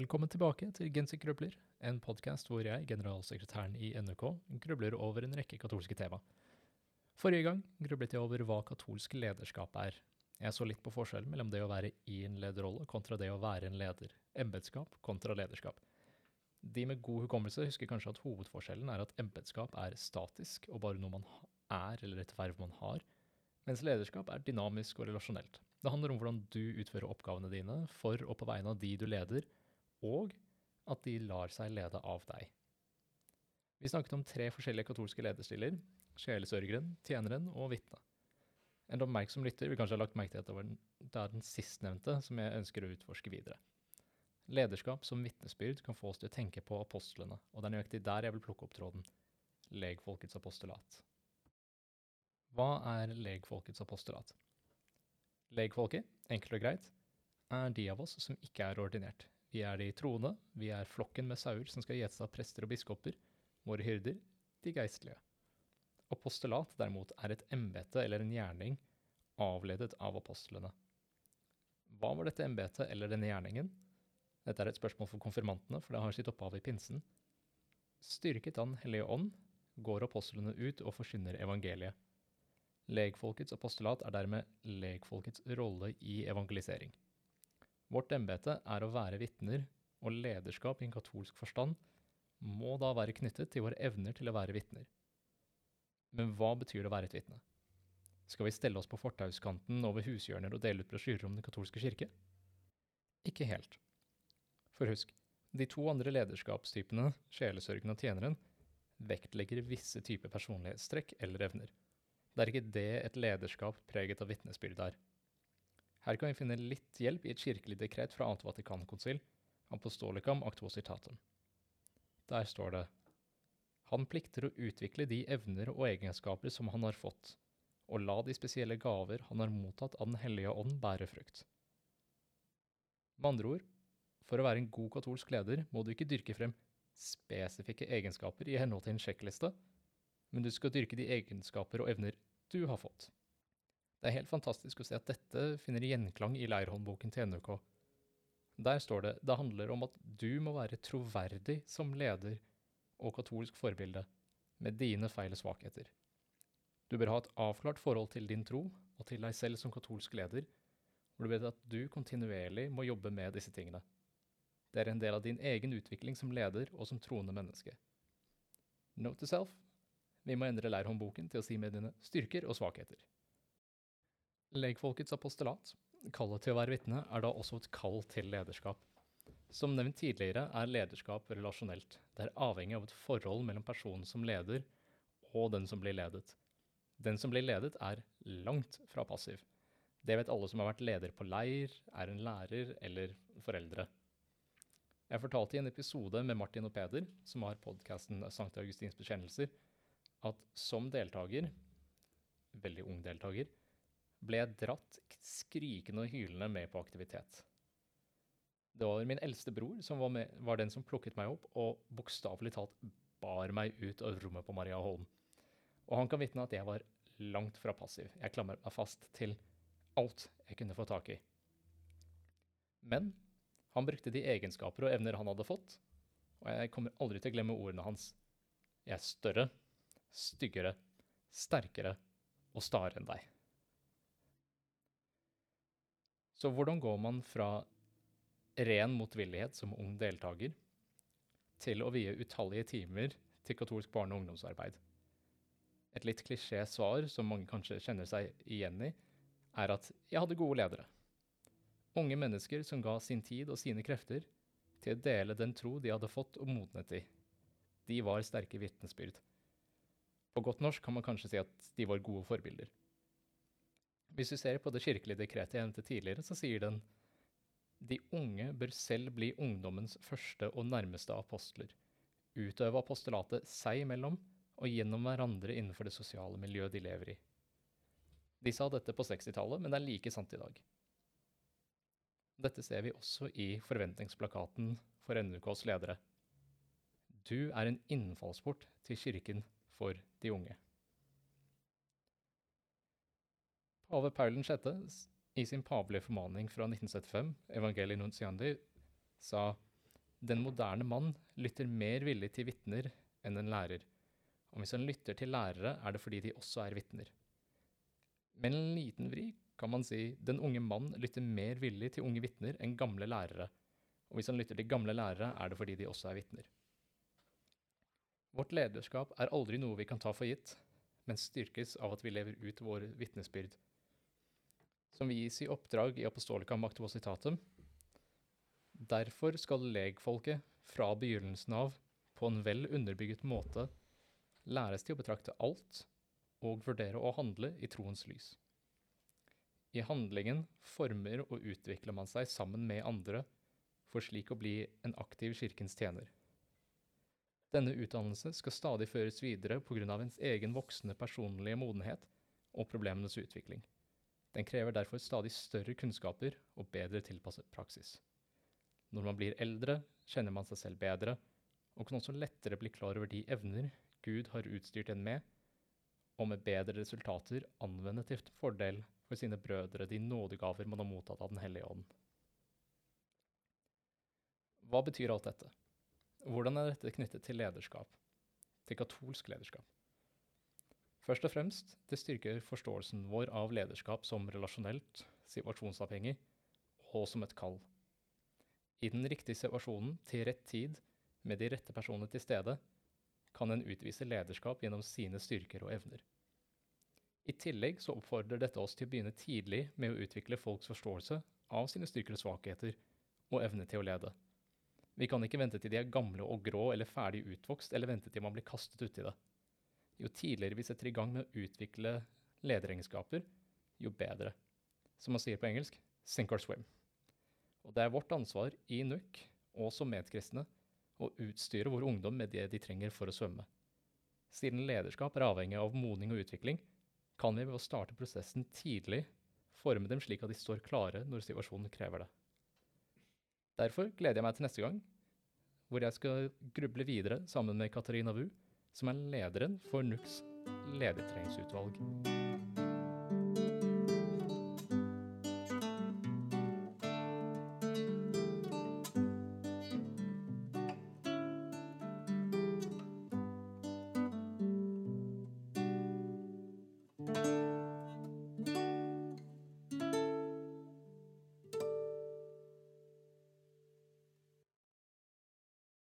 Velkommen tilbake til Gensergrubler, en podkast hvor jeg, generalsekretæren i NRK, grubler over en rekke katolske tema. Forrige gang grublet jeg over hva katolsk lederskap er. Jeg så litt på forskjellen mellom det å være i en lederrolle kontra det å være en leder, embetskap kontra lederskap. De med god hukommelse husker kanskje at hovedforskjellen er at embetskap er statisk og bare noe man er eller et verv man har, mens lederskap er dynamisk og relasjonelt. Det handler om hvordan du utfører oppgavene dine for og på vegne av de du leder, og at de lar seg lede av deg. Vi snakket om tre forskjellige katolske lederstiller, sjelesørgeren, tjeneren og vitnet. En oppmerksom lytter vil kanskje ha lagt merke til at det er den sistnevnte som jeg ønsker å utforske videre. Lederskap som vitnesbyrd kan få oss til å tenke på apostlene, og det er nøyaktig der jeg vil plukke opp tråden. Legfolkets apostolat. Hva er legfolkets apostolat? Legfolket, enkelt og greit, er de av oss som ikke er ordinert. Vi er de troende, vi er flokken med sauer som skal gjete av prester og biskoper, våre hyrder, de geistlige. Apostolat derimot er et embete eller en gjerning avledet av apostlene. Hva var dette embetet eller denne gjerningen? Dette er et spørsmål for konfirmantene, for det har sitt opphav i pinsen. Styrket av Den hellige ånd går apostlene ut og forsyner evangeliet. Legfolkets apostolat er dermed legfolkets rolle i evangelisering. Vårt embete er å være vitner, og lederskap i en katolsk forstand må da være knyttet til våre evner til å være vitner. Men hva betyr det å være et vitne? Skal vi stelle oss på fortauskanten over hushjørner og dele ut brosjyrer om Den katolske kirke? Ikke helt. For husk, de to andre lederskapstypene, sjelesørgen og tjeneren, vektlegger visse typer personlighetstrekk eller evner. Det er ikke det et lederskap preget av vitnesbyrd er. Her kan vi finne litt hjelp i et kirkelig dekret fra annet Vatikankonsil, Apostolicam actuositatum. Der står det Han plikter å utvikle de evner og egenskaper som han har fått, og la de spesielle gaver han har mottatt av Den hellige ånd, bære frukt. Med andre ord, for å være en god katolsk leder må du ikke dyrke frem spesifikke egenskaper i henhold til en sjekkliste, men du skal dyrke de egenskaper og evner du har fått. Det er helt fantastisk å se at dette finner gjenklang i leirhåndboken til NUK. Der står det det handler om at du må være troverdig som leder og katolsk forbilde, med dine feil og svakheter. Du bør ha et avklart forhold til din tro og til deg selv som katolsk leder, hvor du vet at du kontinuerlig må jobbe med disse tingene. Det er en del av din egen utvikling som leder og som troende menneske. Note to self, vi må endre leirhåndboken til å si med dine styrker og svakheter. Legfolkets apostolat, kallet til å være vitne, er da også et kall til lederskap. Som nevnt tidligere er lederskap relasjonelt. Det er avhengig av et forhold mellom personen som leder og den som blir ledet. Den som blir ledet, er langt fra passiv. Det vet alle som har vært leder på leir, er en lærer eller foreldre. Jeg fortalte i en episode med Martin og Peder, som har podkasten Sankt Augustins bekjennelser, at som deltaker, veldig ung deltaker, ble jeg dratt skrikende og hylende med på aktivitet. Det var min eldste bror som var, med, var den som plukket meg opp og bokstavelig talt bar meg ut av rommet på Maria Holm. Og han kan vitne at jeg var langt fra passiv. Jeg klamret meg fast til alt jeg kunne få tak i. Men han brukte de egenskaper og evner han hadde fått, og jeg kommer aldri til å glemme ordene hans. Jeg er større, styggere, sterkere og stare enn deg. Så hvordan går man fra ren motvillighet som ung deltaker til å vie utallige timer til katolsk barne- og ungdomsarbeid? Et litt klisjé svar, som mange kanskje kjenner seg igjen i, er at jeg hadde gode ledere. Unge mennesker som ga sin tid og sine krefter til å dele den tro de hadde fått og modnet i. De var sterke vitnesbyrd. På godt norsk kan man kanskje si at de var gode forbilder. Hvis vi ser på det kirkelige dekretet jeg nevnte tidligere, så sier den de unge bør selv bli ungdommens første og nærmeste apostler, utøve apostolatet seg imellom og gjennom hverandre innenfor det sosiale miljøet de lever i. De sa dette på 60-tallet, men det er like sant i dag. Dette ser vi også i forventningsplakaten for NUKs ledere. Du er en innfallsport til kirken for de unge. Pave Paul 6. i sin pavelige formaning fra 1975, Evangelii Nunciandi, sa Den moderne mann lytter mer villig til vitner enn en lærer. Og hvis han lytter til lærere, er det fordi de også er vitner. Med en liten vri kan man si den unge mann lytter mer villig til unge vitner enn gamle lærere. Og hvis han lytter til gamle lærere, er det fordi de også er vitner. Vårt lederskap er aldri noe vi kan ta for gitt, men styrkes av at vi lever ut vår vitnesbyrd. Som vi gis i oppdrag i Apostolica maktivositatum, Derfor skal legfolket fra begynnelsen av på en vel underbygget måte læres til å betrakte alt og vurdere å handle i troens lys. I handlingen former og utvikler man seg sammen med andre for slik å bli en aktiv kirkens tjener. Denne utdannelse skal stadig føres videre pga. ens egen voksende personlige modenhet og problemenes utvikling. Den krever derfor stadig større kunnskaper og bedre tilpasset praksis. Når man blir eldre, kjenner man seg selv bedre, og kan også lettere bli klar over de evner Gud har utstyrt en med, og med bedre resultater anvende til fordel for sine brødre de nådegaver man har mottatt av Den hellige ånd. Hva betyr alt dette? Hvordan er dette knyttet til lederskap? Til katolsk lederskap? Først og fremst, det styrker forståelsen vår av lederskap som relasjonelt, situasjonsavhengig, og som et kall. I den riktige situasjonen, til rett tid, med de rette personene til stede, kan en utvise lederskap gjennom sine styrker og evner. I tillegg så oppfordrer dette oss til å begynne tidlig med å utvikle folks forståelse av sine styrker og svakheter, og evne til å lede. Vi kan ikke vente til de er gamle og grå eller ferdig utvokst, eller vente til man blir kastet uti det. Jo tidligere vi setter i gang med å utvikle lederegenskaper, jo bedre. Som man sier på engelsk, sink or swim. Og det er vårt ansvar i NUK, og som medkristne, å utstyre vår ungdom med det de trenger for å svømme. Siden lederskap er avhengig av modning og utvikling, kan vi ved å starte prosessen tidlig forme dem slik at de står klare når situasjonen krever det. Derfor gleder jeg meg til neste gang, hvor jeg skal gruble videre sammen med Katarina Wu, som er lederen for NUKs ledertreningsutvalg.